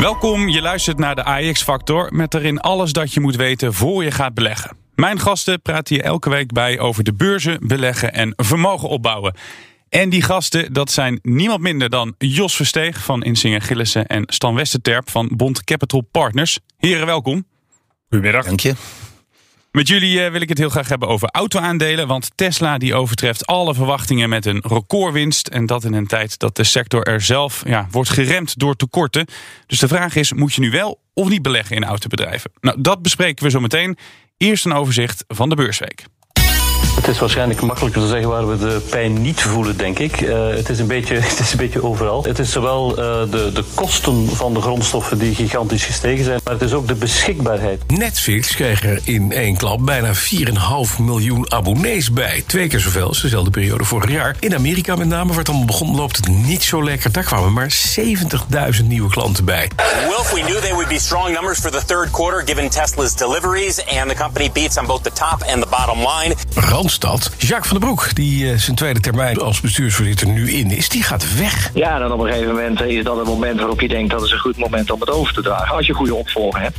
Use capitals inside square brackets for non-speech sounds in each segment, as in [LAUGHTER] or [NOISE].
Welkom, je luistert naar de AEX-factor met erin alles dat je moet weten voor je gaat beleggen. Mijn gasten praten hier elke week bij over de beurzen, beleggen en vermogen opbouwen. En die gasten, dat zijn niemand minder dan Jos Versteeg van Insinger Gillissen en Stan Westerterp van Bond Capital Partners. Heren, welkom. Goedemiddag. Dank je. Met jullie eh, wil ik het heel graag hebben over auto-aandelen. Want Tesla die overtreft alle verwachtingen met een recordwinst. En dat in een tijd dat de sector er zelf ja, wordt geremd door tekorten. Dus de vraag is, moet je nu wel of niet beleggen in autobedrijven? Nou, dat bespreken we zo meteen. Eerst een overzicht van de beursweek. Het is waarschijnlijk makkelijker te zeggen waar we de pijn niet voelen, denk ik. Uh, het, is een beetje, [LAUGHS] het is een beetje overal. Het is zowel uh, de, de kosten van de grondstoffen die gigantisch gestegen zijn, maar het is ook de beschikbaarheid. Netflix kreeg er in één klap bijna 4,5 miljoen abonnees bij. Twee keer zoveel als dezelfde periode vorig jaar. In Amerika met name, waar het allemaal begon, loopt het niet zo lekker. Daar kwamen maar 70.000 nieuwe klanten bij. Wilf, we knew they would be strong numbers for the third quarter given Tesla's deliveries and the company beats on both the top and the bottom line. Randstad. Jacques van den Broek, die uh, zijn tweede termijn als bestuursvoorzitter nu in is, die gaat weg. Ja, dan op een gegeven moment is dat het moment waarop je denkt dat is een goed moment om het over te dragen. Als je goede opvolger hebt.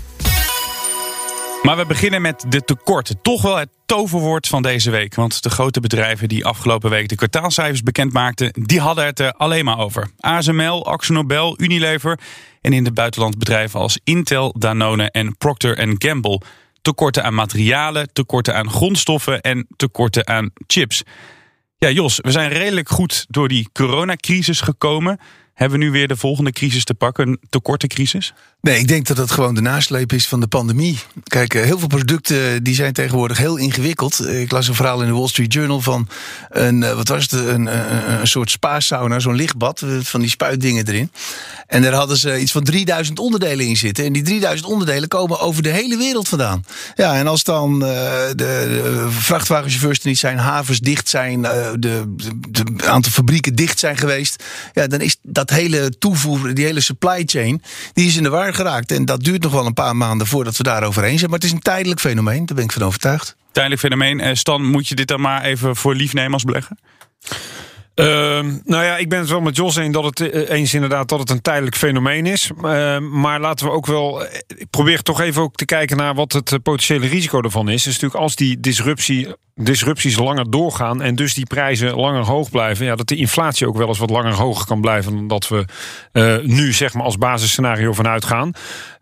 Maar we beginnen met de tekorten. Toch wel het toverwoord van deze week. Want de grote bedrijven die afgelopen week de kwartaalcijfers bekend maakten, die hadden het er alleen maar over. ASML, AxoNobel, Unilever en in het buitenland bedrijven als Intel, Danone en Procter Gamble tekorten aan materialen, tekorten aan grondstoffen en tekorten aan chips. Ja, Jos, we zijn redelijk goed door die coronacrisis gekomen. Hebben we nu weer de volgende crisis te pakken, een tekortencrisis? Nee, ik denk dat dat gewoon de nasleep is van de pandemie. Kijk, heel veel producten die zijn tegenwoordig heel ingewikkeld. Ik las een verhaal in de Wall Street Journal van een, wat was het, een, een, soort spa-sauna, zo'n lichtbad van die spuitdingen erin. En daar hadden ze iets van 3000 onderdelen in zitten. En die 3000 onderdelen komen over de hele wereld vandaan. Ja, en als dan de, de, vrachtwagenchauffeurs er niet zijn, havens dicht zijn, de, de, de, aantal fabrieken dicht zijn geweest, ja, dan is dat hele toevoer, die hele supply chain, die is in de war geraakt. En dat duurt nog wel een paar maanden voordat we daar overheen zijn. Maar het is een tijdelijk fenomeen, daar ben ik van overtuigd. Tijdelijk fenomeen. Stan, moet je dit dan maar even voor lief nemen als belegger? Uh, nou ja, ik ben het wel met Jos eens dat het eens inderdaad dat het een tijdelijk fenomeen is. Uh, maar laten we ook wel. Ik probeer toch even ook te kijken naar wat het potentiële risico ervan is. Dus natuurlijk als die disruptie, disrupties langer doorgaan en dus die prijzen langer hoog blijven, ja, dat de inflatie ook wel eens wat langer hoger kan blijven dan dat we uh, nu zeg maar als basisscenario vanuit gaan.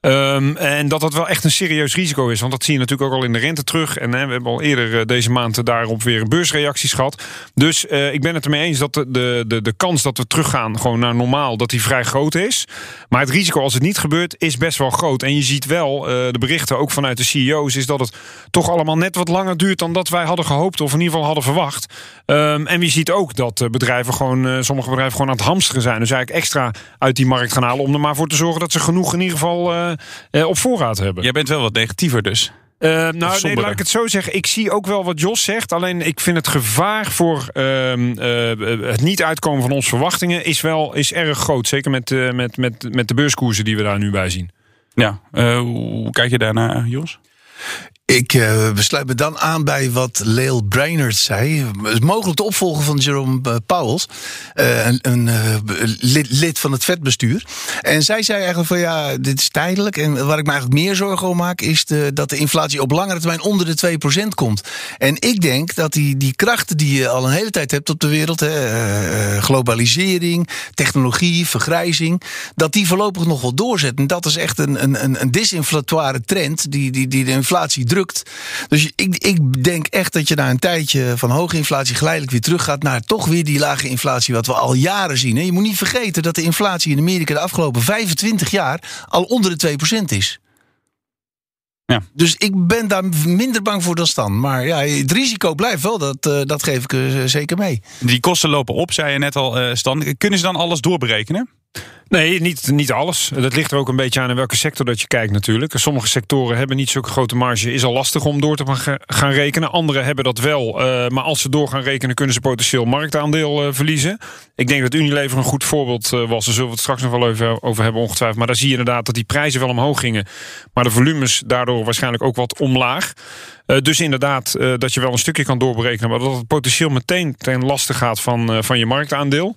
Um, en dat dat wel echt een serieus risico is. Want dat zie je natuurlijk ook al in de rente terug. En hè, we hebben al eerder deze maand daarop weer beursreacties gehad. Dus uh, ik ben het ermee eens dat de, de, de, kans dat we teruggaan gewoon naar normaal, dat die vrij groot is. Maar het risico als het niet gebeurt, is best wel groot. En je ziet wel, de berichten ook vanuit de CEO's, is dat het toch allemaal net wat langer duurt dan dat wij hadden gehoopt. Of in ieder geval hadden verwacht. Um, en je ziet ook dat bedrijven gewoon, uh, sommige bedrijven gewoon aan het hamsteren zijn. Dus eigenlijk extra uit die markt gaan halen om er maar voor te zorgen dat ze genoeg in ieder geval uh, op voorraad hebben. Jij bent wel wat negatiever dus. Uh, nou, nee, laat ik het zo zeggen. Ik zie ook wel wat Jos zegt. Alleen ik vind het gevaar voor uh, uh, het niet uitkomen van onze verwachtingen is wel is erg groot. Zeker met, met, met, met de beurskoersen die we daar nu bij zien. Ja, hoe kijk je daarnaar, Jos? Ik uh, besluit me dan aan bij wat Leel Brainerd zei. Mogelijk de opvolger van Jerome uh, Powell. Uh, een, een lid, lid, van het vetbestuur. En zij zei eigenlijk van ja, dit is tijdelijk. En waar ik me eigenlijk meer zorgen om maak... is de, dat de inflatie op langere termijn onder de 2% komt. En ik denk dat die, die krachten die je al een hele tijd hebt op de wereld... Hè, globalisering, technologie, vergrijzing... dat die voorlopig nog wel doorzet. En dat is echt een, een, een disinflatoire trend... die, die, die de inflatie drukt. Dus ik, ik denk echt dat je na een tijdje van hoge inflatie geleidelijk weer terug gaat naar toch weer die lage inflatie wat we al jaren zien. Je moet niet vergeten dat de inflatie in Amerika de afgelopen 25 jaar al onder de 2% is. Ja. Dus ik ben daar minder bang voor dan Stan. Maar ja, het risico blijft wel, dat, uh, dat geef ik uh, zeker mee. Die kosten lopen op, zei je net al, uh, Stan. Kunnen ze dan alles doorberekenen? Nee, niet, niet alles. Dat ligt er ook een beetje aan in welke sector dat je kijkt natuurlijk. Sommige sectoren hebben niet zulke grote marge. Is al lastig om door te gaan rekenen. Andere hebben dat wel. Uh, maar als ze door gaan rekenen kunnen ze potentieel marktaandeel uh, verliezen. Ik denk dat Unilever een goed voorbeeld uh, was. Daar zullen we het straks nog wel even over hebben ongetwijfeld. Maar daar zie je inderdaad dat die prijzen wel omhoog gingen. Maar de volumes daardoor waarschijnlijk ook wat omlaag. Dus inderdaad, dat je wel een stukje kan doorberekenen, maar dat het potentieel meteen ten laste gaat van, van je marktaandeel.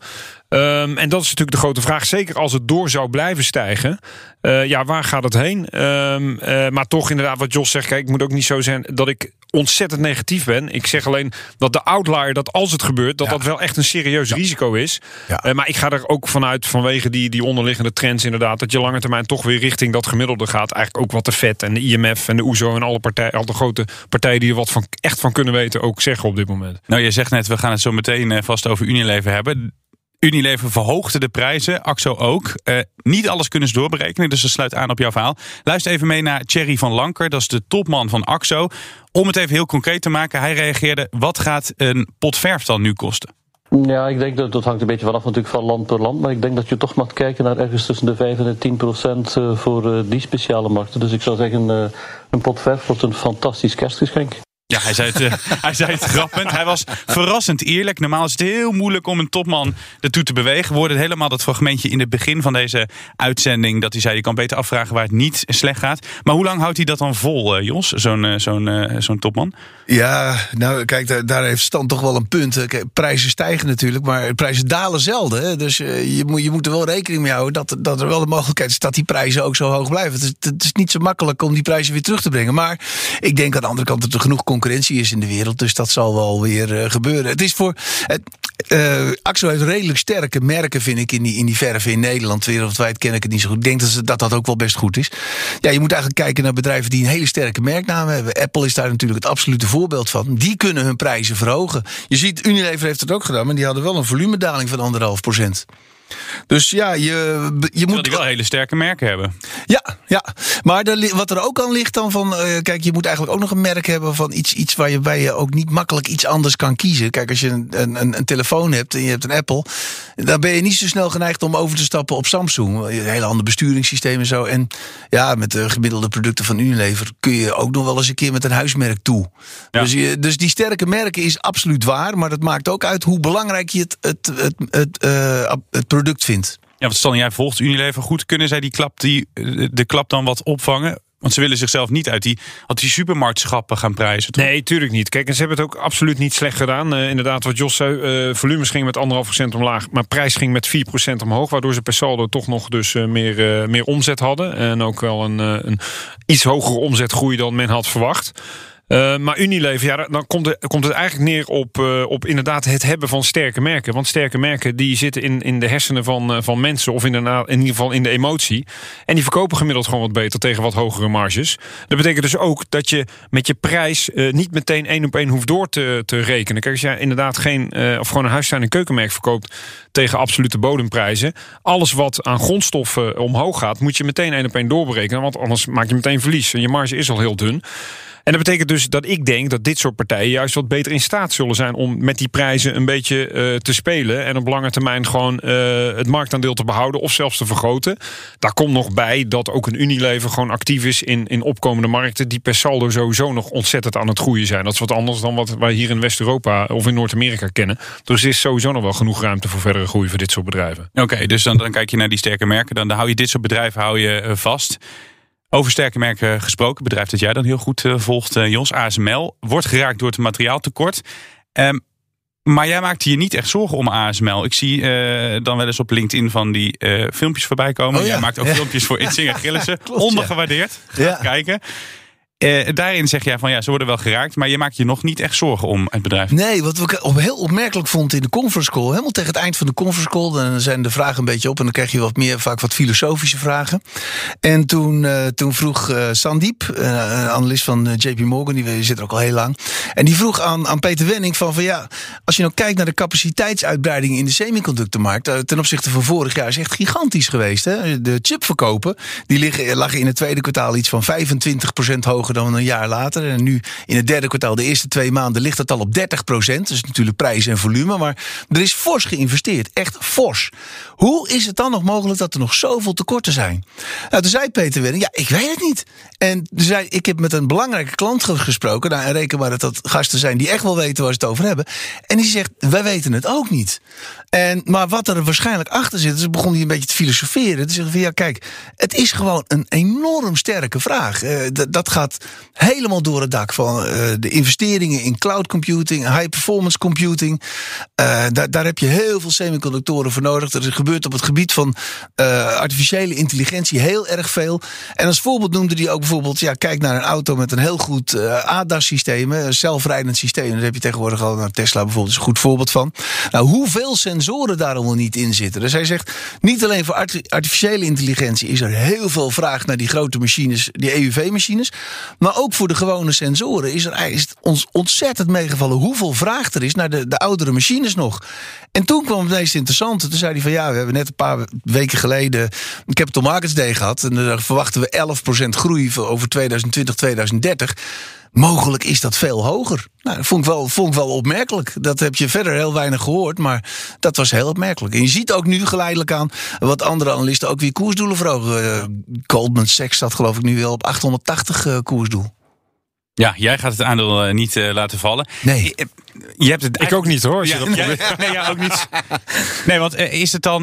Um, en dat is natuurlijk de grote vraag. Zeker als het door zou blijven stijgen. Uh, ja, waar gaat het heen? Um, uh, maar toch inderdaad, wat Jos zegt. Kijk, ik moet ook niet zo zijn dat ik ontzettend negatief ben. Ik zeg alleen dat de outlier, dat als het gebeurt, dat ja. dat wel echt een serieus ja. risico is. Ja. Uh, maar ik ga er ook vanuit, vanwege die, die onderliggende trends inderdaad, dat je lange termijn toch weer richting dat gemiddelde gaat. Eigenlijk ook wat de FED en de IMF en de OESO en alle, partijen, alle grote partijen die er wat van, echt van kunnen weten ook zeggen op dit moment. Nou, je zegt net, we gaan het zo meteen vast over Unilever hebben. Unilever verhoogde de prijzen, AXO ook. Uh, niet alles kunnen ze doorberekenen, dus dat sluit aan op jouw verhaal. Luister even mee naar Thierry van Lanker, dat is de topman van AXO. Om het even heel concreet te maken, hij reageerde... wat gaat een pot verf dan nu kosten? Ja, ik denk dat dat hangt een beetje vanaf natuurlijk van land per land. Maar ik denk dat je toch mag kijken naar ergens tussen de 5 en de 10 procent voor die speciale markten. Dus ik zou zeggen, een pot verf wordt een fantastisch kerstgeschenk. Ja, hij zei, het, uh, [LAUGHS] hij zei het grappend. Hij was verrassend eerlijk. Normaal is het heel moeilijk om een topman ertoe te bewegen. We hoorden helemaal dat fragmentje in het begin van deze uitzending. Dat hij zei, je kan beter afvragen waar het niet slecht gaat. Maar hoe lang houdt hij dat dan vol, uh, Jos, zo'n uh, zo'n zo'n topman? Ja, nou kijk, daar, daar, heeft Stan toch wel een punt. Prijzen stijgen natuurlijk, maar prijzen dalen zelden. Dus je, moet, je moet er wel rekening mee houden dat, dat er wel de mogelijkheid is dat die prijzen ook zo hoog blijven. Het is, het is niet zo makkelijk om die prijzen weer terug te brengen. Maar ik denk aan de andere kant dat er genoeg concurrentie is in de wereld. Dus dat zal wel weer uh, gebeuren. Het is voor. Uh, Axel heeft redelijk sterke merken, vind ik, in die, in die verf in Nederland. Wereldwijd ken ik het niet zo goed. Ik denk dat, dat dat ook wel best goed is. Ja, je moet eigenlijk kijken naar bedrijven die een hele sterke merknaam hebben. Apple is daar natuurlijk het absolute voorbeeld van. Die kunnen hun prijzen verhogen. Je ziet, Unilever heeft het ook gedaan, maar die hadden wel een volumedaling van anderhalf procent. Dus ja, je, je moet. wel hele sterke merken hebben. Ja, ja. maar de, wat er ook aan ligt dan van. Uh, kijk, je moet eigenlijk ook nog een merk hebben van iets, iets waar je bij je ook niet makkelijk iets anders kan kiezen. Kijk, als je een, een, een telefoon hebt en je hebt een Apple, dan ben je niet zo snel geneigd om over te stappen op Samsung. Een hele ander besturingssysteem en zo. En ja, met de gemiddelde producten van Unilever kun je ook nog wel eens een keer met een huismerk toe. Ja. Dus, je, dus die sterke merken is absoluut waar, maar dat maakt ook uit hoe belangrijk je het, het, het, het, uh, het product vindt. Ja, want stel jij volgt Unilever goed, kunnen zij die klap, die, de klap dan wat opvangen? Want ze willen zichzelf niet uit die, uit die supermarktschappen gaan prijzen. Toch? Nee, tuurlijk niet. Kijk, en ze hebben het ook absoluut niet slecht gedaan. Uh, inderdaad, wat Jos zei, uh, volumes ging met 1,5% omlaag, maar prijs ging met 4% omhoog. Waardoor ze per saldo toch nog dus uh, meer, meer omzet hadden. En ook wel een, een iets hogere omzetgroei dan men had verwacht. Uh, maar Unilever, ja, dan komt het, komt het eigenlijk neer op, uh, op inderdaad het hebben van sterke merken. Want sterke merken die zitten in, in de hersenen van, uh, van mensen, of in, de, in ieder geval in de emotie. En die verkopen gemiddeld gewoon wat beter tegen wat hogere marges. Dat betekent dus ook dat je met je prijs niet meteen één op één hoeft door te, te rekenen. Kijk, als jij inderdaad geen, of gewoon een huistuin- en keukenmerk verkoopt tegen absolute bodemprijzen. Alles wat aan grondstoffen omhoog gaat, moet je meteen één op één doorberekenen. Want anders maak je meteen verlies. En je marge is al heel dun. En dat betekent dus dat ik denk dat dit soort partijen juist wat beter in staat zullen zijn om met die prijzen een beetje uh, te spelen. En op lange termijn gewoon uh, het marktaandeel te behouden of zelfs te vergroten. Daar komt nog bij dat ook een Unilever gewoon actief is in, in opkomende markten die per saldo sowieso nog ontzettend aan het groeien zijn. Dat is wat anders dan wat wij hier in West-Europa of in Noord-Amerika kennen. Dus er is sowieso nog wel genoeg ruimte voor verdere groei voor dit soort bedrijven. Oké, dus dan, dan kijk je naar die sterke merken. Dan, hou je dit soort bedrijven hou je uh, vast. Over sterke merken gesproken, bedrijf dat jij dan heel goed uh, volgt, uh, Jos, ASML, wordt geraakt door het materiaaltekort. Um, maar jij maakt je niet echt zorgen om ASML. Ik zie uh, dan wel eens op LinkedIn van die filmpjes voorbij komen. Oh, ja. Jij maakt ook ja. filmpjes voor [LAUGHS] Itzinger Gillissen. Ondergewaardeerd. Ja. kijken. Uh, daarin zeg jij van ja, ze worden wel geraakt, maar je maakt je nog niet echt zorgen om het bedrijf. Nee, wat ik op heel opmerkelijk vond in de conference call, helemaal tegen het eind van de conference call, dan zijn de vragen een beetje op en dan krijg je wat meer, vaak wat filosofische vragen. En toen, uh, toen vroeg uh, Sandiep, een analist van JP Morgan, die zit er ook al heel lang, en die vroeg aan, aan Peter Wenning van, van ja, als je nou kijkt naar de capaciteitsuitbreiding in de semiconductormarkt ten opzichte van vorig jaar, is echt gigantisch geweest. Hè? De chipverkopen, die liggen, lagen in het tweede kwartaal iets van 25% hoger dan een jaar later. En nu in het derde kwartaal, de eerste twee maanden, ligt het al op 30 procent. Dus natuurlijk prijs en volume. Maar er is fors geïnvesteerd. Echt fors. Hoe is het dan nog mogelijk dat er nog zoveel tekorten zijn? Nou, toen zei Peter Wenning, ja, ik weet het niet. En zei, ik heb met een belangrijke klant gesproken. Nou, en reken maar dat dat gasten zijn die echt wel weten waar ze het over hebben. En die zegt, wij weten het ook niet. En, maar wat er waarschijnlijk achter zit, dus begon hij een beetje te filosoferen. Te zeggen van ja, kijk, het is gewoon een enorm sterke vraag. Uh, dat gaat helemaal door het dak van uh, de investeringen in cloud computing, high performance computing. Uh, daar, daar heb je heel veel semiconductoren voor nodig. Er gebeurt op het gebied van artificiële intelligentie heel erg veel. En als voorbeeld noemde hij ook bijvoorbeeld, ja, kijk naar een auto met een heel goed ADAS-systeem, een zelfrijdend systeem. Daar heb je tegenwoordig al, nou, Tesla bijvoorbeeld is een goed voorbeeld van. Nou, hoeveel sensoren daar allemaal niet in zitten. Dus hij zegt, niet alleen voor artificiële intelligentie is er heel veel vraag naar die grote machines, die EUV-machines. Maar ook voor de gewone sensoren is, er, ons ontzettend meegevallen hoeveel vraag er is naar de, de oudere machines nog. En toen kwam het meest interessante. Toen zei hij van ja, we hebben net een paar weken geleden Capital Markets Day gehad. En daar verwachten we 11% groei over 2020, 2030. Mogelijk is dat veel hoger. Nou, dat vond ik, wel, vond ik wel opmerkelijk. Dat heb je verder heel weinig gehoord, maar dat was heel opmerkelijk. En je ziet ook nu geleidelijk aan wat andere analisten ook weer koersdoelen verhogen. Uh, Goldman Sachs staat geloof ik nu wel op 880 uh, koersdoel. Ja, jij gaat het aandeel uh, niet uh, laten vallen. Nee. Je hebt het ik ook niet hoor. Ja, nee, [LAUGHS] nee, ja, ook niet. Nee, want uh, is het dan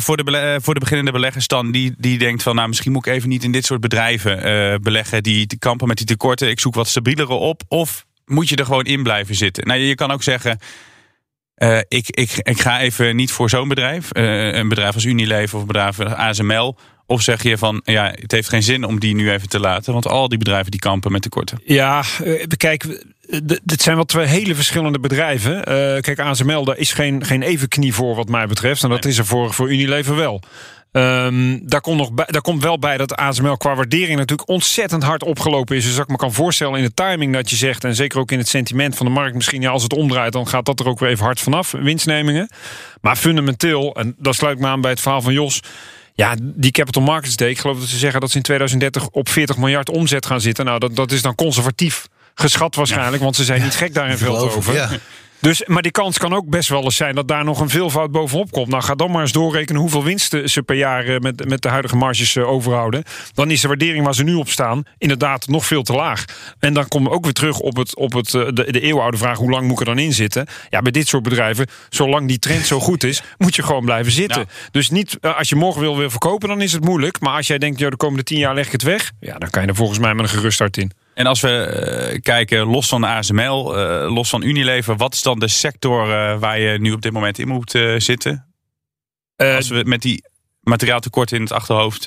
voor, de voor de beginnende beleggers dan die, die denkt van nou misschien moet ik even niet in dit soort bedrijven beleggen die te kampen met die tekorten. Ik zoek wat stabielere op. Of moet je er gewoon in blijven zitten? Nou, je kan ook zeggen. ik, ik, ik ga even niet voor zo'n bedrijf. een bedrijf als Unilever of een bedrijf als ASML of zeg je van, ja, het heeft geen zin om die nu even te laten, want al die bedrijven die kampen met tekorten. Ja, kijk, dit zijn wel twee hele verschillende bedrijven. Uh, kijk, ASML, daar is geen, geen evenknie voor wat mij betreft. En dat is er voor, voor Unilever wel. Um, daar, komt nog bij, daar komt wel bij dat ASML qua waardering natuurlijk ontzettend hard opgelopen is. Dus ik me kan voorstellen in de timing dat je zegt, en zeker ook in het sentiment van de markt, misschien ja, als het omdraait, dan gaat dat er ook weer even hard vanaf, winstnemingen. Maar fundamenteel, en dat sluit me aan bij het verhaal van Jos. Ja, die Capital Markets Day, ik geloof dat ze zeggen dat ze in 2030 op 40 miljard omzet gaan zitten. Nou, dat, dat is dan conservatief geschat waarschijnlijk, want ze zijn niet gek daarin veel over. Ja. Dus, maar die kans kan ook best wel eens zijn dat daar nog een veelvoud bovenop komt. Nou, ga dan maar eens doorrekenen hoeveel winsten ze per jaar eh, met, met de huidige marges eh, overhouden. Dan is de waardering waar ze nu op staan inderdaad nog veel te laag. En dan komen we ook weer terug op, het, op het, eh, de, de eeuwenoude vraag: hoe lang moet ik er dan in zitten? Ja, bij dit soort bedrijven, zolang die trend zo goed is, [LAUGHS] moet je gewoon blijven zitten. Dus niet als je morgen wil weer verkopen, dan is het moeilijk. Maar als jij denkt, ja, de komende tien jaar leg ik het weg, ja, dan kan je er volgens mij met een gerust hart in. En als we uh, kijken, los van de ASML, uh, los van Unilever, wat is dan de sector uh, waar je nu op dit moment in moet zitten? als we met die materiaaltekort in het achterhoofd.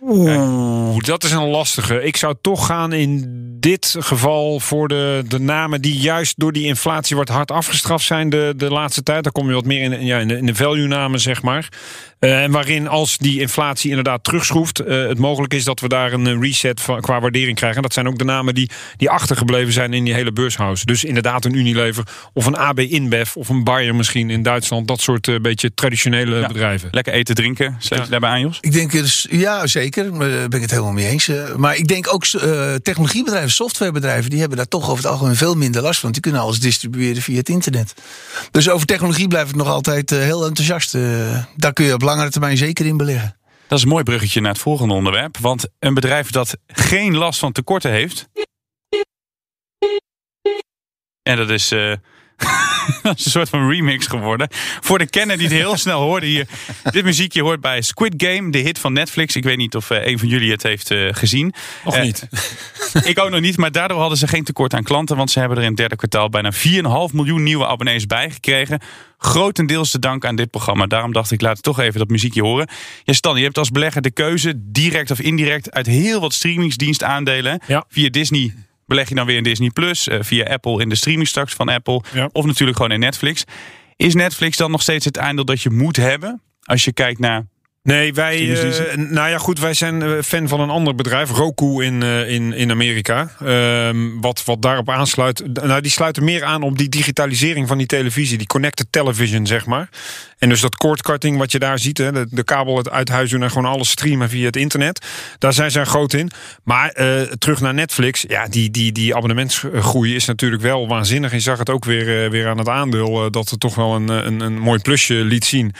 Oeh, dat is een lastige. Ik zou toch gaan in dit geval voor de, de namen die juist door die inflatie wordt hard afgestraft zijn de, de laatste tijd. Daar kom je wat meer in, ja, in de, in de value namen, zeg maar. Uh, en waarin als die inflatie inderdaad terugschroeft, uh, het mogelijk is dat we daar een reset van, qua waardering krijgen. En dat zijn ook de namen die, die achtergebleven zijn in die hele beurshouse. Dus inderdaad een Unilever of een AB InBev of een Bayer misschien in Duitsland. Dat soort uh, beetje traditionele ja, bedrijven. Lekker eten, drinken. Sluit ja. je daarbij aan, Jos? Ik denk, dus, ja zeker. Daar ben ik het helemaal mee eens. maar ik denk ook technologiebedrijven, softwarebedrijven, die hebben daar toch over het algemeen veel minder last van. Die kunnen alles distribueren via het internet. Dus over technologie blijf ik nog altijd heel enthousiast. daar kun je op langere termijn zeker in beleggen. Dat is een mooi bruggetje naar het volgende onderwerp. Want een bedrijf dat geen last van tekorten heeft. En dat is. Uh, [LAUGHS] dat is [LAUGHS] een soort van remix geworden. Voor de kenner die het heel snel hoorde hier. Dit muziekje hoort bij Squid Game, de hit van Netflix. Ik weet niet of uh, een van jullie het heeft uh, gezien. Of niet. [LAUGHS] ik ook nog niet, maar daardoor hadden ze geen tekort aan klanten. Want ze hebben er in het derde kwartaal bijna 4,5 miljoen nieuwe abonnees bij gekregen. Grotendeels te danken aan dit programma. Daarom dacht ik, laat toch even dat muziekje horen. Ja, Stan, je hebt als belegger de keuze, direct of indirect, uit heel wat streamingsdienst aandelen. Ja. Via Disney beleg je dan weer in Disney Plus, uh, via Apple in de streaming straks van Apple, ja. of natuurlijk gewoon in Netflix. Is Netflix dan nog steeds het aandeel dat je moet hebben als je kijkt naar Nee, wij. Eh, nou ja, goed, wij zijn eh, fan van een ander bedrijf, Roku in, eh, in, in Amerika. Ehm, wat, wat daarop aansluit. Nou, die sluiten meer aan op die digitalisering van die televisie, die connected television, zeg maar. En dus dat cordcutting wat je daar ziet, hè, de, de kabel het uit huis doen en gewoon alles streamen via het internet. Daar zijn zij groot in. Maar terug naar Netflix, ja, die, die, die abonnementsgroei is natuurlijk wel waanzinnig. Je zag het ook weer, weer aan het aandeel, dat het toch wel een, een, een mooi plusje liet zien.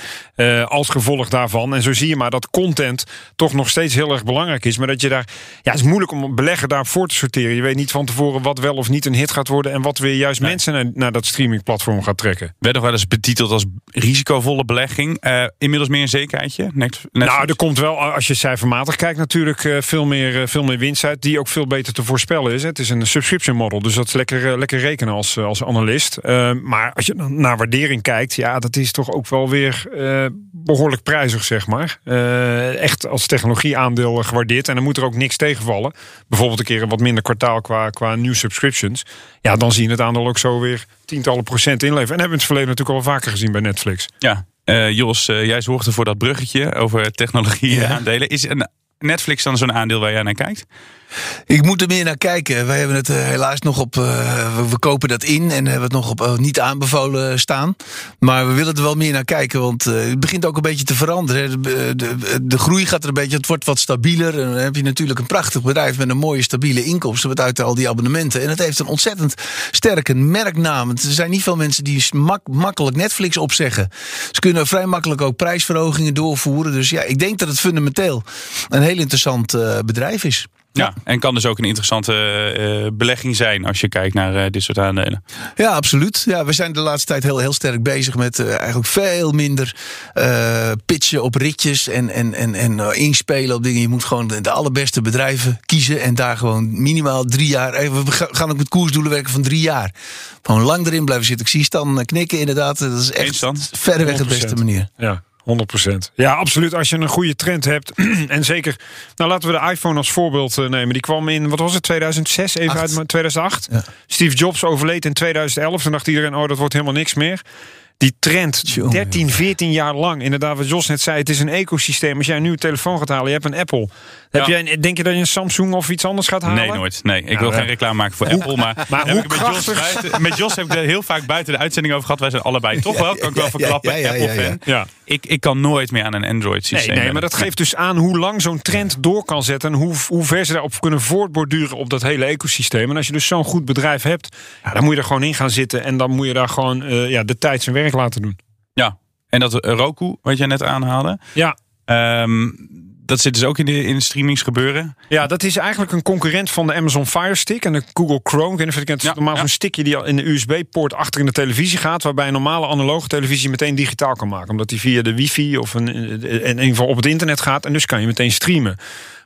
als gevolg daarvan. En zo zie je maar dat content toch nog steeds heel erg belangrijk is. Maar dat je daar, ja, het is moeilijk om een belegger daar voor te sorteren. Je weet niet van tevoren wat wel of niet een hit gaat worden. En wat weer juist mensen naar, naar dat streamingplatform gaat trekken. Werd nog wel eens betiteld als risicovolle belegging. Eh, inmiddels meer een zekerheidje. Nou, er komt wel, als je cijfermatig kijkt, natuurlijk eh, veel meer, eh, veel meer winst uit. Die ook veel beter te voorspellen is. Het is een subscription model. Dus dat is lekker, lekker rekenen als, als analist. Eh, maar als je dan naar waardering kijkt, ja, dat is toch ook wel weer eh, behoorlijk prijzig, zeg maar. Eh, echt als technologieaandeel gewaardeerd. En dan moet er ook niks tegenvallen. Bijvoorbeeld een keer een wat minder kwartaal qua, qua nieuw subscriptions. Ja, dan zie je het aandeel ook zo weer tientallen procent inleveren. En hebben we in het verleden natuurlijk al vaker gezien bij Netflix. Ja, Eh, Jos, eh, jij zorgde voor dat bruggetje over technologie-aandelen. Is een Netflix dan zo'n aandeel waar jij naar kijkt? Ik moet er meer naar kijken. Wij hebben het eh, helaas nog op. eh, we, kopen dat in en hebben het nog op eh, niet aanbevolen staan. Maar we willen er wel meer naar kijken, want het begint ook een beetje te veranderen. De, de, groei gaat er een beetje. Het wordt wat stabieler. En dan heb je natuurlijk een prachtig bedrijf met een mooie stabiele inkomsten. Wat uit al die abonnementen. En het heeft een ontzettend sterke merknaam. Er zijn niet veel mensen die mak- makkelijk Netflix opzeggen. Ze kunnen vrij makkelijk ook prijsverhogingen doorvoeren. Dus ja, ik denk dat het fundamenteel een heel interessant bedrijf is. Ja. en kan dus ook een interessante eh, belegging zijn als je kijkt naar eh, dit soort aandelen. Ja, absoluut. Ja, we zijn de laatste tijd heel, heel sterk bezig met eh, eigenlijk veel minder eh, pitchen op ritjes en, en, en, en eh, inspelen op dingen. Je moet gewoon de, de allerbeste bedrijven kiezen en daar gewoon minimaal drie jaar. eh, We ga- gaan ook met koersdoelen werken van drie jaar. Gewoon lang erin blijven zitten. Ik zie Stan eh, knikken inderdaad. Dat is echt dan? verreweg de beste 100%. manier. Ja, 100%. Ja, absoluut. Als je een goede trend hebt. [CLEARS THROAT] en zeker, nou laten we de iPhone als voorbeeld eh, nemen. Die kwam in, wat was het, 2006? Even Acht. uit mijn 2008. Ja. Steve Jobs overleed in 2011. Toen dacht iedereen, oh, dat wordt helemaal niks meer. Die trend, Tjonge, 13, 14 jaar lang. Inderdaad, wat Jos net zei, het is een ecosysteem. Als jij een nieuwe telefoon gaat halen, je hebt een Apple. Heb Ja. jij, denk je dat je een Samsung of iets anders gaat halen? Nee, nooit. Nee, ik wil ja. geen reclame maken voor Apple. Maar, hoe met Jos, buiten, met Jos heb ik er heel vaak buiten de uitzending over gehad. Wij zijn allebei toch [LAUGHS] wel, kan ik wel verklappen, ja, ja, ja, Apple-fan. Ja. Ik, ik kan nooit meer aan een Android-systeem. Nee, nee, maar dat geeft dus aan hoe lang zo'n trend door kan zetten. En hoe, hoe ver ze daarop kunnen voortborduren op dat hele ecosysteem. En als je dus zo'n goed bedrijf hebt, ja, dan moet je er gewoon in gaan zitten. En dan moet je daar gewoon eh, ja, de tijd zijn werk laten doen. Ja, en dat Roku, wat jij net aanhaalde. Ja. ehm, dat zit dus ook in de, in de streamings gebeuren. Ja, dat is eigenlijk een concurrent van de Amazon Fire Stick en de Google Chrome. Ik weet niet of je het Ja, normaal ja. zo'n stickje die al in de USB-poort achter in de televisie gaat. Waarbij een normale analoge televisie meteen digitaal kan maken. Omdat die via de wifi of een, in ieder geval op het internet gaat. En dus kan je meteen streamen.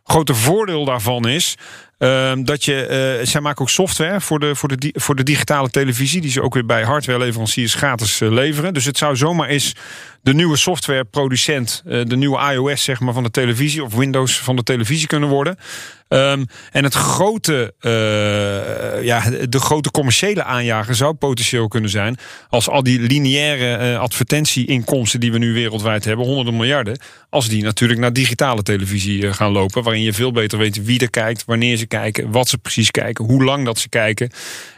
Grote voordeel daarvan is ehm, dat je, eh, zij maken ook software voor de, voor, de, voor de digitale televisie. Die ze ook weer bij hardwareleveranciers gratis eh, leveren. Dus het zou zomaar eens de nieuwe softwareproducent, eh, de nieuwe iOS zeg maar, van de televisie of Windows van de televisie kunnen worden. Ehm, en het grote, eh, ja, de grote commerciële aanjager zou potentieel kunnen zijn als al die lineaire eh, advertentieinkomsten die we nu wereldwijd hebben, honderden miljarden, als die natuurlijk naar digitale televisie eh, gaan lopen, waarin je veel beter weet wie er kijkt, wanneer ze kijken, wat ze precies kijken, hoe lang dat ze kijken.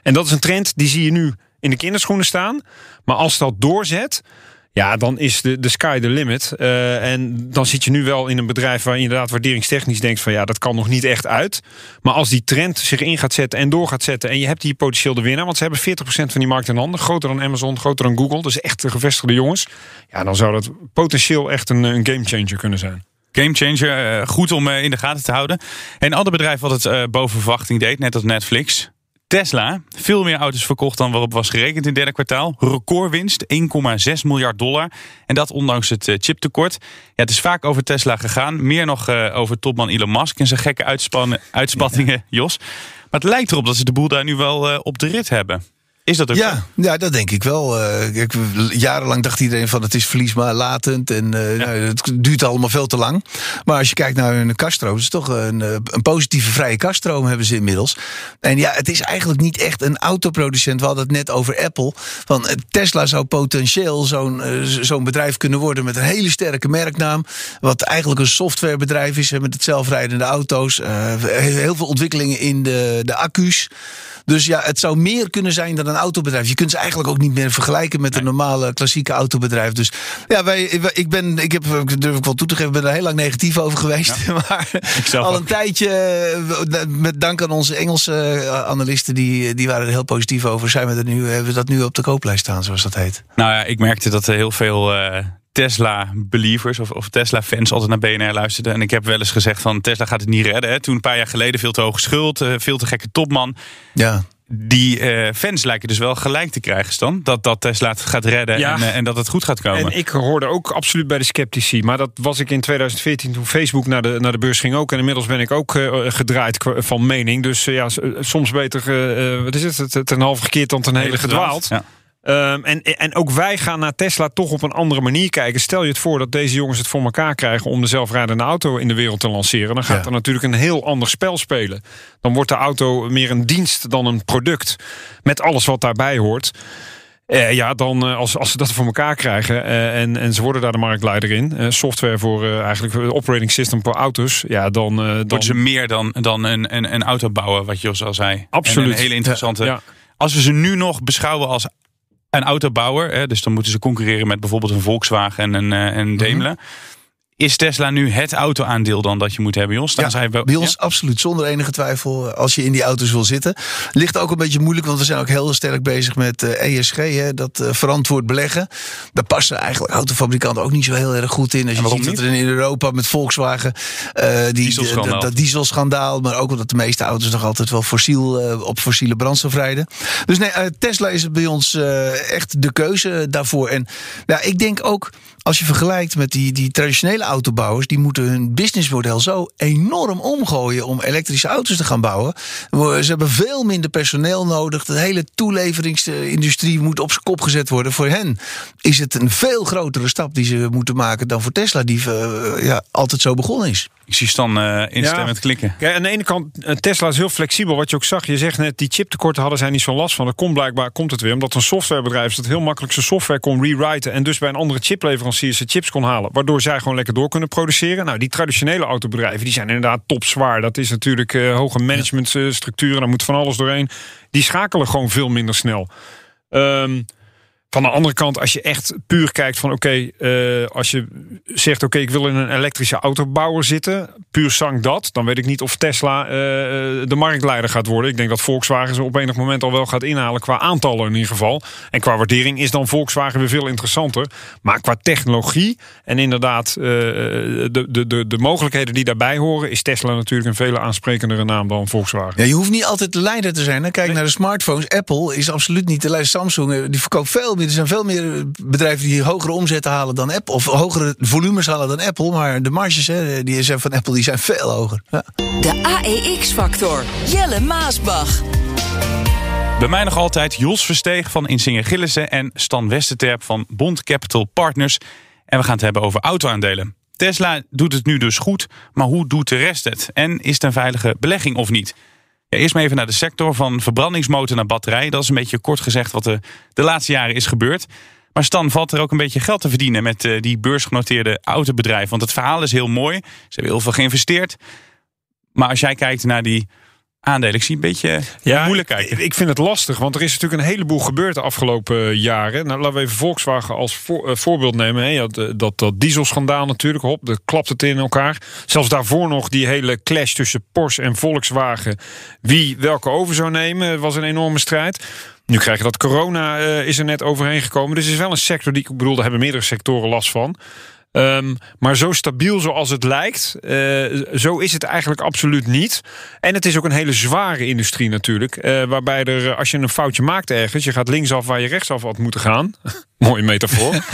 En dat is een trend die zie je nu in de kinderschoenen staan, maar als dat doorzet. Ja, dan is de, de sky the limit. Eh, en dan zit je nu wel in een bedrijf waar je inderdaad waarderingstechnisch denkt van ja, dat kan nog niet echt uit. Maar als die trend zich in gaat zetten en door gaat zetten en je hebt die potentieel de winnaar, want ze hebben 40% van die markt in handen, groter dan Amazon, groter dan Google, dus echt de gevestigde jongens. Ja, dan zou dat potentieel echt een, een gamechanger kunnen zijn. Gamechanger, eh, goed om eh, in de gaten te houden. Een ander bedrijf wat het boven verwachting deed, net als Netflix. Tesla, veel meer auto's verkocht dan waarop was gerekend in het derde kwartaal. Recordwinst, 1,6 miljard dollar. En dat ondanks het eh, chiptekort. Ja, het is vaak over Tesla gegaan. Meer nog eh, over topman Elon Musk en zijn gekke uitspannen, uitspattingen, Jos. Maar het lijkt erop dat ze de boel daar nu wel eh, op de rit hebben. Is dat ook Ja, zo? ja, dat denk ik wel. Eh, kijk, jarenlang dacht iedereen van het is verlies maar latend en eh, nou, het duurt allemaal veel te lang. Maar als je kijkt naar een kaststroom, het is toch een, eh, een positieve vrije kaststroom hebben ze inmiddels. En ja, het is eigenlijk niet echt een autoproducent. We hadden het net over Apple. Van Tesla zou potentieel zo'n zo'n bedrijf kunnen worden met een hele sterke merknaam. Wat eigenlijk een softwarebedrijf is met het zelfrijdende auto's. Heel veel ontwikkelingen in de, de accu's. Dus ja, het zou meer kunnen zijn dan een autobedrijf. Je kunt ze eigenlijk ook niet meer vergelijken met een normale klassieke autobedrijf. Dus ja, wij, wij- ik ben, ik heb, durf ik wel toe te geven, ben er heel lang negatief over geweest. [LAUGHS] maar al ook. een tijdje, eh, met dank aan onze Engelse eh, analisten, die, die waren er heel positief over. Zijn we er nu, hebben we dat nu op de kooplijst staan, zoals dat heet. Nou ja, ik merkte dat er heel veel eh, Tesla-believers of, of Tesla-fans altijd naar BNR luisterden. En ik heb wel eens gezegd van Tesla gaat het niet redden. Hè. Toen een paar jaar geleden veel te hoge schuld, eh, veel te gekke topman. Ja. Die eh, fans lijken dus wel gelijk te krijgen, Stan. Dat, dat Tesla het gaat redden Ja. en, eh, en dat het goed gaat komen. En ik hoorde ook absoluut bij de sceptici. Maar dat was ik in 2014 toen Facebook naar de, naar de beurs ging ook. En inmiddels ben ik ook eh, gedraaid van mening. Dus ja, soms beter, wat is het, een half gekeerd dan ten hele gedwaald. Ja. Ehm, en, en ook wij gaan naar Tesla toch op een andere manier kijken. Stel je het voor dat deze jongens het voor elkaar krijgen om de zelfrijdende auto in de wereld te lanceren. Dan gaat Ja. er natuurlijk een heel ander spel spelen. Dan wordt de auto meer een dienst dan een product. Met alles wat daarbij hoort. Eh, ja, dan eh, als, als ze dat voor elkaar krijgen eh, en, en ze worden daar de marktleider in. software voor eigenlijk operating system voor auto's. Ja, dan, dan Worden ze meer dan, dan een, een, een auto bouwen, wat Jos al zei. Absoluut. En een hele interessante. Ja. Als we ze nu nog beschouwen als een autobouwer, hè, dus dan moeten ze concurreren met bijvoorbeeld een Volkswagen en een, Mhm. eh, een Daimler. Is Tesla nu het autoaandeel dan dat je moet hebben, Jos? Staan Ja, zij wel, bij ons ja? absoluut, zonder enige twijfel. eh, Als je in die auto's wil zitten. Ligt ook een beetje moeilijk, want we zijn ook heel sterk bezig met eh, ESG. Hè, dat eh, verantwoord beleggen. Daar passen eigenlijk autofabrikanten ook niet zo heel erg goed in. Als je ziet dat er in Europa met Volkswagen. die, Dieselschandaal. dat, dat dieselschandaal. Maar ook omdat de meeste auto's nog altijd wel fossiel, op fossiele brandstof rijden. Dus nee, Tesla is bij ons echt de keuze daarvoor. En ja, ik denk ook. Als je vergelijkt met die, die traditionele autobouwers, die moeten hun businessmodel zo enorm omgooien om elektrische auto's te gaan bouwen. Ze hebben veel minder personeel nodig. De hele toeleveringsindustrie moet op zijn kop gezet worden. Voor hen is het een veel grotere stap die ze moeten maken dan voor Tesla, die eh, ja, altijd zo begonnen is. Ik zie Stan eh instemmend klikken. Ja, aan de ene kant, eh, Tesla is heel flexibel. Wat je ook zag, je zegt net, die chiptekorten hadden zij niet zo'n last van. Dat komt blijkbaar, komt het weer. Omdat een softwarebedrijf is dat heel makkelijk zijn software kon rewriten. En dus bij een andere chipleverancier zijn chips kon halen. Waardoor zij gewoon lekker door kunnen produceren. Nou, die traditionele autobedrijven, die zijn inderdaad topzwaar. Dat is natuurlijk eh, hoge managementstructuren. Daar moet van alles doorheen. Die schakelen gewoon veel minder snel. Ehm, van de andere kant, als je echt puur kijkt van oké, eh, als je zegt oké, ik wil in een elektrische autobouwer zitten, puur zang dat, dan weet ik niet of Tesla eh, de marktleider gaat worden. Ik denk dat Volkswagen ze op enig moment al wel gaat inhalen qua aantallen in ieder geval. En qua waardering is dan Volkswagen weer veel interessanter. Maar qua technologie en inderdaad eh, de, de, de, de mogelijkheden die daarbij horen, is Tesla natuurlijk een veel aansprekendere naam dan Volkswagen. Ja, je hoeft niet altijd de leider te zijn. hè. Kijk naar de smartphones. Apple is absoluut niet de leider. Samsung eh, die verkoopt veel meer. Er zijn veel meer bedrijven die hogere omzetten halen dan Apple. Of hogere volumes halen dan Apple. Maar de marges hè, die zijn van Apple die zijn veel hoger. Ja. De AEX-factor. Jelle Maasbach. Bij mij nog altijd Jos Versteeg van Insinger Gillissen en Stan Westerterp van Bond Capital Partners. En we gaan het hebben over autoaandelen. Tesla doet het nu dus goed, maar hoe doet de rest het? En is het een veilige belegging of niet? Eerst maar even naar de sector van verbrandingsmotor naar batterij. Dat is een beetje kort gezegd wat de, de laatste jaren is gebeurd. Maar Stan, valt er ook een beetje geld te verdienen met eh, die beursgenoteerde autobedrijven? Want het verhaal is heel mooi. Ze hebben heel veel geïnvesteerd. Maar als jij kijkt naar die aandelen, ik zie een beetje moeilijk kijken. Ik, vind het lastig, want er is natuurlijk een heleboel gebeurd de afgelopen jaren. Nou, laten we even Volkswagen als voor- eh, voorbeeld nemen. Hè. Ja, dat, dat dieselschandaal natuurlijk, hop, dat klapt het in elkaar. Zelfs daarvoor nog die hele clash tussen Porsche en Volkswagen. Wie welke over zou nemen, was een enorme strijd. Nu krijg je dat corona eh, is er net overheen gekomen. Dus het is wel een sector die, ik bedoel, daar hebben meerdere sectoren last van. Ehm, maar zo stabiel zoals het lijkt, eh, zo is het eigenlijk absoluut niet. En het is ook een hele zware industrie natuurlijk. eh, waarbij er, als je een foutje maakt ergens, je gaat linksaf waar je rechtsaf had moeten gaan. [LAUGHS] Mooie metafoor. [LAUGHS]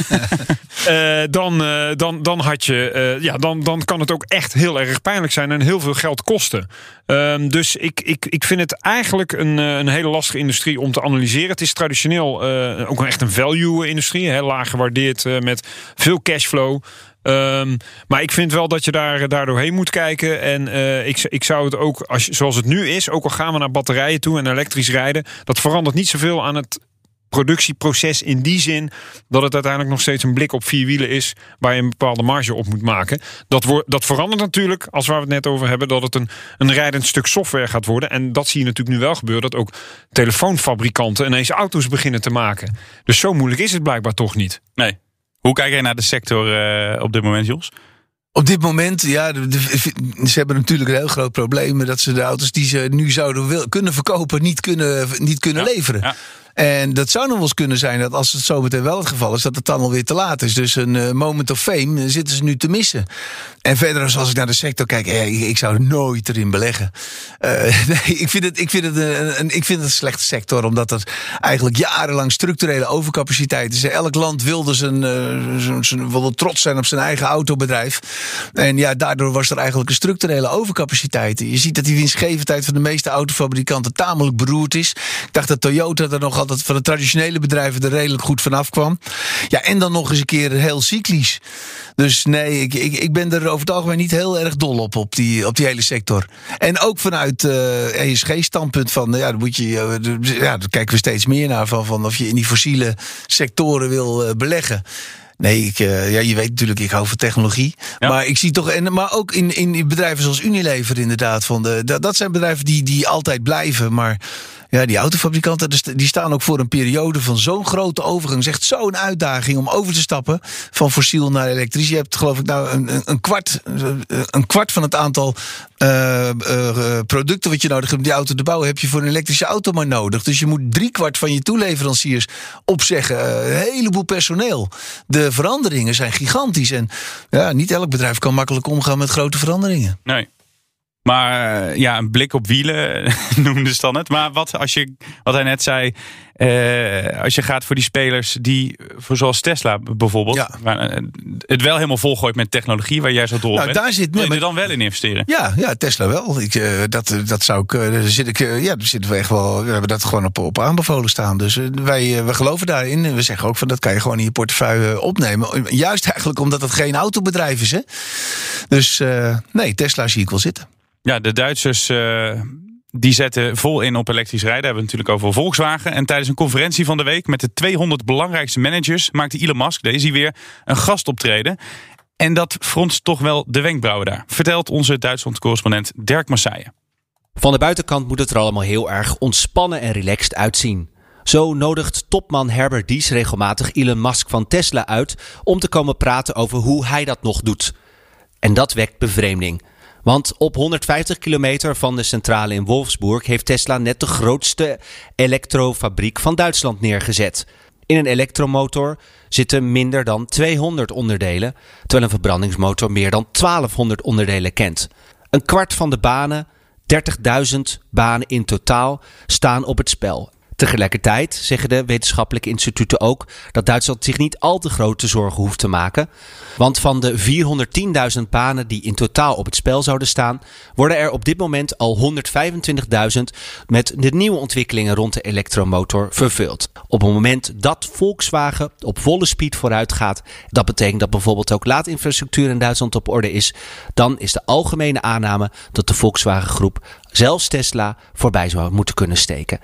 Eh, dan, eh, dan, dan, had je, eh, ja, dan, dan kan het ook echt heel erg pijnlijk zijn en heel veel geld kosten. Ehm, dus ik, ik, ik vind het eigenlijk een, een hele lastige industrie om te analyseren. Het is traditioneel ook echt een value-industrie, heel laag gewaardeerd met veel cashflow. Ehm, maar ik vind wel dat je daar, daar doorheen moet kijken. En ik, ik zou het ook, als zoals het nu is, ook al gaan we naar batterijen toe en elektrisch rijden, dat verandert niet zoveel aan het productieproces in die zin dat het uiteindelijk nog steeds een blik op vier wielen is waar je een bepaalde marge op moet maken. Dat, wordt dat verandert natuurlijk als waar we het net over hebben dat het een, een rijdend stuk software gaat worden. En dat zie je natuurlijk nu wel gebeuren dat ook telefoonfabrikanten ineens auto's beginnen te maken. Dus zo moeilijk is het blijkbaar toch niet. Nee. Hoe kijk jij naar de sector eh, op dit moment, Jos? Op dit moment, ja, de- de- ze hebben natuurlijk een heel groot probleem dat ze de auto's die ze nu zouden wil, kunnen verkopen, niet kunnen, niet kunnen Ja, leveren. ja. En dat zou nog wel eens kunnen zijn dat als het zo meteen wel het geval is, dat het dan alweer te laat is. Dus een eh, moment of fame eh, zitten ze nu te missen. En verder, als ik naar de sector kijk, eh, ik, zou nooit erin beleggen. [LAUGHS] Nee, ik vind het, ik vind het, een, ik vind het een slechte sector, omdat er eigenlijk jarenlang structurele overcapaciteit is. Elk land wilde zijn, wilde trots zijn op zijn eigen autobedrijf. En ja, daardoor was er eigenlijk een structurele overcapaciteit. Je ziet dat die winstgevendheid van de meeste autofabrikanten tamelijk beroerd is. Ik dacht dat Toyota er nog altijd van de traditionele bedrijven er redelijk goed vanaf kwam. Ja, en dan nog eens een keer heel cyclisch. Dus nee, ik, ik, ik ben er over het algemeen niet heel erg dol op, op die, op die hele sector. En ook vanuit eh ESG-standpunt van, ja, moet je, eh, ja, daar kijken we steeds meer naar van, van of je in die fossiele sectoren wil eh, beleggen. Nee, ik, eh, ja, je weet natuurlijk, ik hou van technologie. Ja. Maar ik zie toch, en, maar ook in, in bedrijven zoals Unilever inderdaad. Van de, dat, dat zijn bedrijven die, die altijd blijven. Maar ja, die autofabrikanten die staan ook voor een periode van zo'n grote overgang. Echt zo'n uitdaging om over te stappen van fossiel naar elektrisch. Je hebt geloof ik nou een, een, kwart, een kwart van het aantal eh, eh, producten wat je nodig hebt om die auto te bouwen, heb je voor een elektrische auto maar nodig. Dus je moet driekwart van je toeleveranciers opzeggen. Een heleboel personeel. De veranderingen zijn gigantisch. En ja, niet elk bedrijf kan makkelijk omgaan met grote veranderingen. Nee. Maar eh, ja, een blik op wielen [LAUGHS] noemde ze dan het. Maar wat als je, wat hij net zei, eh, als je gaat voor die spelers die, voor zoals Tesla bijvoorbeeld, Ja. waar, eh, het wel helemaal volgooit met technologie waar jij zo dol op Nou, bent, daar zit- wil je er dan wel in investeren? Ja, ja, Tesla wel. Ik, dat, dat zou ik. zit ik ja, daar zitten we echt wel. We hebben dat gewoon op, op aanbevolen staan. Dus wij we geloven daarin. En we zeggen ook van dat kan je gewoon in je portefeuille opnemen. Juist eigenlijk omdat het geen autobedrijf is. Hè? Dus nee, Tesla zie ik wel zitten. Ja, de Duitsers eh, die zetten vol in op elektrisch rijden. Hebben we natuurlijk over Volkswagen. En tijdens een conferentie van de week met de 200 belangrijkste managers maakte Elon Musk, deze weer, een gastoptreden. En dat fronst toch wel de wenkbrauwen daar. Vertelt onze Duitsland-correspondent Dirk Massaien. Van de buitenkant moet het er allemaal heel erg ontspannen en relaxed uitzien. Zo nodigt topman Herbert Dies regelmatig Elon Musk van Tesla uit om te komen praten over hoe hij dat nog doet. En dat wekt bevreemding. Want op 150 kilometer van de centrale in Wolfsburg heeft Tesla net de grootste elektrofabriek van Duitsland neergezet. In een elektromotor zitten minder dan 200 onderdelen, terwijl een verbrandingsmotor meer dan 1200 onderdelen kent. Een kwart van de banen 30.000 banen in totaal staan op het spel. Tegelijkertijd zeggen de wetenschappelijke instituten ook dat Duitsland zich niet al te grote zorgen hoeft te maken. Want van de 410.000 banen die in totaal op het spel zouden staan, worden er op dit moment al 125.000 met de nieuwe ontwikkelingen rond de elektromotor vervuld. Op het moment dat Volkswagen op volle speed vooruit gaat, dat betekent dat bijvoorbeeld ook laadinfrastructuur in Duitsland op orde is, dan is de algemene aanname dat de Volkswagen groep zelfs Tesla voorbij zou moeten kunnen steken.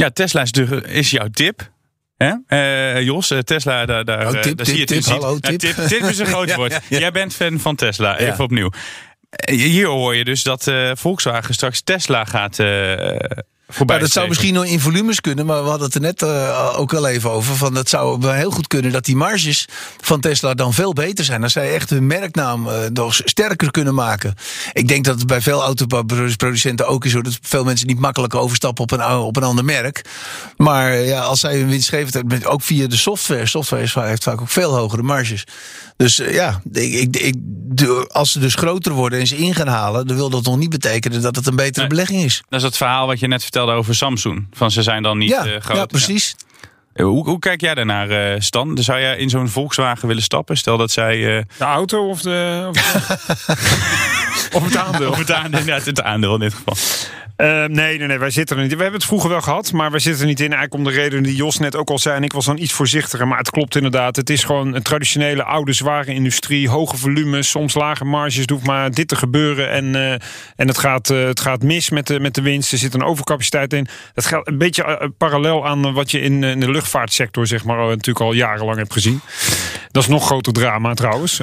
Ja, Tesla is, de, is jouw tip. Hè? Eh, Jos, eh, Tesla, daar, daar, Oh, eh, tip, daar zie je tip, hallo, tip. is een [LAUGHS] groot Ja, woord. ja. Jij bent fan van Tesla, even opnieuw. Eh, Hier hoor je dus dat Volkswagen straks Tesla gaat voorbij. Nou, dat zou misschien nog in volumes kunnen, maar we hadden het er net eh, ook al even over. Van dat zou wel heel goed kunnen dat die marges van Tesla dan veel beter zijn. Als zij echt hun merknaam eh, nog sterker kunnen maken. Ik denk dat het bij veel autoproducenten ook is, hoor, dat veel mensen niet makkelijk overstappen op een, op een ander merk. Maar ja, als zij hun winstgevendheid, met- ook via de software, software heeft vaak ook veel hogere marges. Dus eh, ja, ik, ik, als ze dus groter worden en ze in gaan halen, dan wil dat nog niet betekenen dat het een betere Nee. belegging is. Dat is het verhaal wat je net vertelde over Samsung. Van ze zijn dan niet ja, eh, groot. ja, precies. Hoe, hoe kijk jij daarnaar, eh, Stan? Zou jij in zo'n Volkswagen willen stappen? Stel dat zij... eh, De auto of, de, of, [LAUGHS] of het aandeel? Of het aandeel, inderdaad, het aandeel in dit geval. Eh, nee, nee, nee, wij zitten er niet. We hebben het vroeger wel gehad, maar wij zitten er niet in. Eigenlijk om de reden die Jos net ook al zei. En ik was dan iets voorzichtiger, maar het klopt inderdaad. Het is gewoon een traditionele oude zware industrie. Hoge volumes, soms lage marges. Hoeft maar dit te gebeuren. En, eh, en het, gaat, eh, het gaat mis met de, met de winst. Er zit een overcapaciteit in. Dat gaat een beetje eh, parallel aan wat je in, in de luchtvaartsector zeg maar, natuurlijk al jarenlang hebt gezien. Dat is nog groter drama trouwens. [LAUGHS]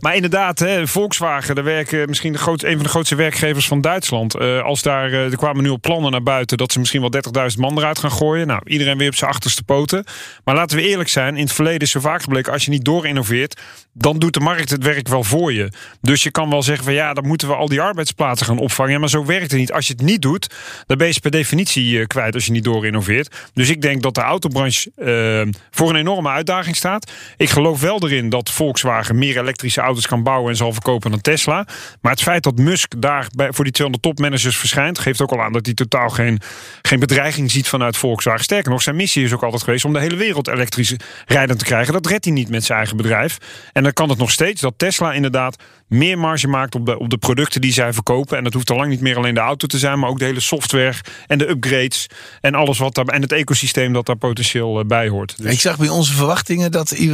Maar inderdaad, hè, Volkswagen, daar werken misschien de groot, een van de grootste werkgevers van Duitsland. Als daar, eh, er kwamen nu al plannen naar buiten dat ze misschien wel 30.000 man eruit gaan gooien. Nou, iedereen weer op zijn achterste poten. Maar laten we eerlijk zijn, in het verleden is zo vaak gebleken, als je niet doorinnoveert, dan doet de markt het werk wel voor je. Dus je kan wel zeggen van ja, dan moeten we al die arbeidsplaatsen gaan opvangen. Maar zo werkt het niet. Als je het niet doet, dan ben je per definitie eh, kwijt als je niet doorinnoveert. Dus ik denk dat de autobranche eh, voor een enorme uitdaging staat. Ik geloof wel erin dat Volkswagen meer elektrische auto's kan bouwen en zal verkopen dan Tesla. Maar het feit dat Musk daar bij, voor die 200 topmanagers verschijnt, geeft ook al aan dat hij totaal geen, geen bedreiging ziet vanuit Volkswagen. Sterker nog, zijn missie is ook altijd geweest om de hele wereld elektrisch rijdend te krijgen. Dat redt hij niet met zijn eigen bedrijf. En dan kan het nog steeds dat Tesla inderdaad meer marge maakt op de, op de producten die zij verkopen. En dat hoeft al lang niet meer alleen de auto te zijn, maar ook de hele software en de upgrades en alles wat daar en het ecosysteem dat daar potentieel eh, bij hoort. Dus- Ik zag bij onze verwachtingen dat eh,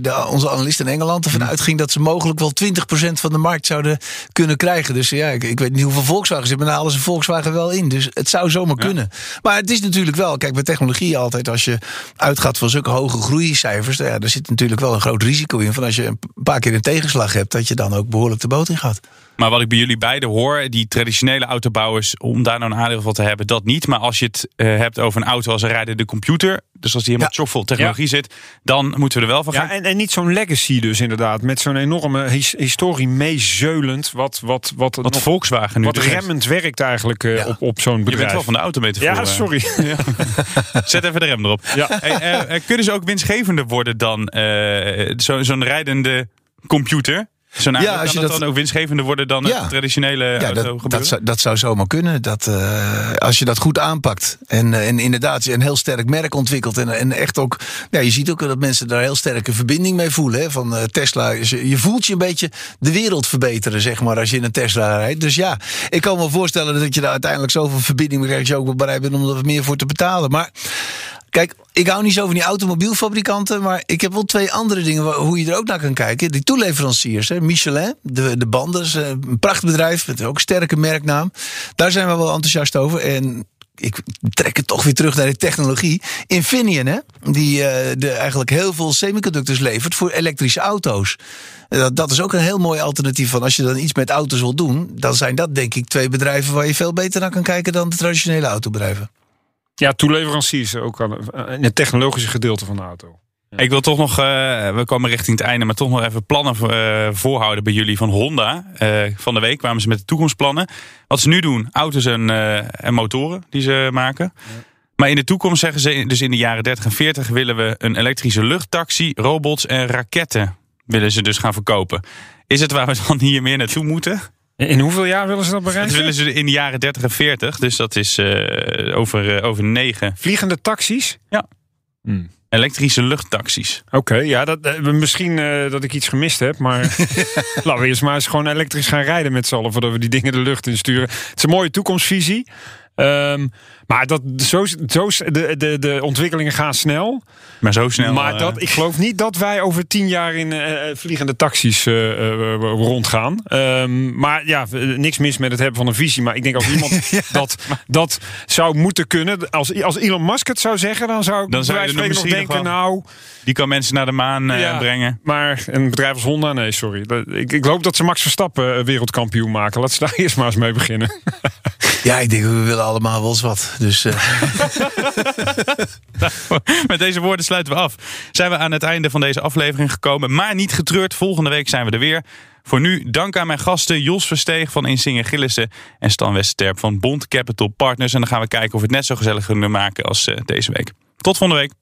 de, onze analist in Engeland ervan uitging dat ze mogelijk wel 20% van de markt zouden kunnen krijgen. Dus ja, ik, ik weet niet hoeveel Volkswagens hebben, maar dan halen ze Volkswagen wel in. Dus het zou zomaar kunnen. Maar het is natuurlijk wel, kijk, bij technologie altijd, als je uitgaat van zulke hoge groeicijfers, ja, daar zit natuurlijk wel een groot risico in. Van als je een paar keer een tegenslag hebt, dat je dan ook behoorlijk de boot in gaat. Maar wat ik bij jullie beiden hoor, die traditionele autobouwers, om daar nou een aandeel van te hebben, dat niet. Maar als je het eh, hebt over een auto als een rijdende computer, dus als die helemaal chockvol technologie zit, dan moeten we er wel van gaan. Ja, en, en niet zo'n legacy dus inderdaad. Met zo'n enorme his- historie meezeulend. Wat, wat, wat, Wat nog- Volkswagen nu wat remmend werkt eigenlijk eh, op, op zo'n bedrijf. Je bent wel van de autometafoor. Ja, eh. sorry. [LAUGHS] Zet even de rem erop. Ja. Hey, eh, kunnen ze ook winstgevender worden dan eh, zo- zo'n rijdende computer? Zo'n aandeel, als kan je dat dat- dan ook winstgevender worden dan Ja. het traditionele Ja, auto dat, gebeuren? dat, zou, dat zou zomaar kunnen. Dat, eh, als je dat goed aanpakt. En, eh, en inderdaad een heel sterk merk ontwikkelt. En, en echt ook. Ja, je ziet ook dat mensen daar heel sterke verbinding mee voelen. Hè, van eh, Tesla. is- Je voelt je een beetje de wereld verbeteren, zeg maar, als je in een Tesla rijdt. Dus ja, ik kan me voorstellen dat je daar uiteindelijk zoveel verbinding mee krijgt. Dat je ook wel bereid bent om er wat meer voor te betalen. Maar. Kijk, ik hou niet zo van die automobielfabrikanten, maar ik heb wel twee andere dingen waar- hoe je er ook naar kan kijken. Die toeleveranciers, hè. Michelin, de, de banden, eh, een prachtbedrijf met ook een sterke merknaam. Daar zijn we wel enthousiast over. En ik trek het toch weer terug naar de technologie. Infineon, hè, die eh, de, eigenlijk heel veel semiconductors levert voor elektrische auto's. Dat, is ook een heel mooi alternatief van als je dan iets met auto's wil doen. Dan zijn dat denk ik twee bedrijven waar je veel beter naar kan kijken dan de traditionele autobedrijven. Ja, toeleveranciers ook aan, in het technologische gedeelte van de auto. Ik wil toch nog, eh, we komen richting het einde, maar toch nog even plannen eh, voorhouden bij jullie van Honda. Eh, van de week kwamen ze met de toekomstplannen. Wat ze nu doen, auto's en, en motoren die ze maken. Maar in de toekomst zeggen ze, dus in de jaren 30 en 40 willen we een elektrische luchttaxi, robots en raketten willen ze dus gaan verkopen. Is het waar we dan hier meer naartoe moeten? In hoeveel jaar willen ze dat Dat bereiken? willen ze in de jaren 30 en 40, dus dat is eh, over, eh, over negen. Vliegende taxis? Ja. Hmm. Elektrische luchttaxis. Oké, ja, dat, eh, misschien eh, dat ik iets gemist heb, maar [LAUGHS] laten we eerst maar eens gewoon elektrisch gaan rijden met z'n allen voordat we die dingen de lucht in sturen. Het is een mooie toekomstvisie. Ehm, maar dat, zo, zo, de, de, de ontwikkelingen gaan snel. Maar zo snel. Maar eh, dat, ik geloof niet dat wij over tien jaar in eh, eh, vliegende taxis eh, eh, rondgaan. Ehm, maar ja, eh, niks mis met het hebben van een visie. Maar ik denk als [LAUGHS] iemand dat, dat zou moeten kunnen. Als, als Elon Musk het zou zeggen, dan zou ik Dan zou je nog denken... nog nou, Die kan mensen naar de maan eh, Ja. brengen. maar een bedrijf als Honda, nee, sorry. Ik, ik hoop dat ze Max Verstappen eh, wereldkampioen maken. Laten ze daar [LAUGHS] eerst maar eens mee beginnen. Ja, ik denk we willen allemaal wel eens wat. Dus eh, [LAUGHS] Met deze woorden sluiten we af. Zijn we aan het einde van deze aflevering gekomen. Maar niet getreurd, volgende week zijn we er weer. Voor nu dank aan mijn gasten Jos Versteeg van Insinger Gillissen en Stan Westerterp van Bond Capital Partners. En dan gaan we kijken of we het net zo gezellig kunnen maken als eh, deze week. Tot volgende week.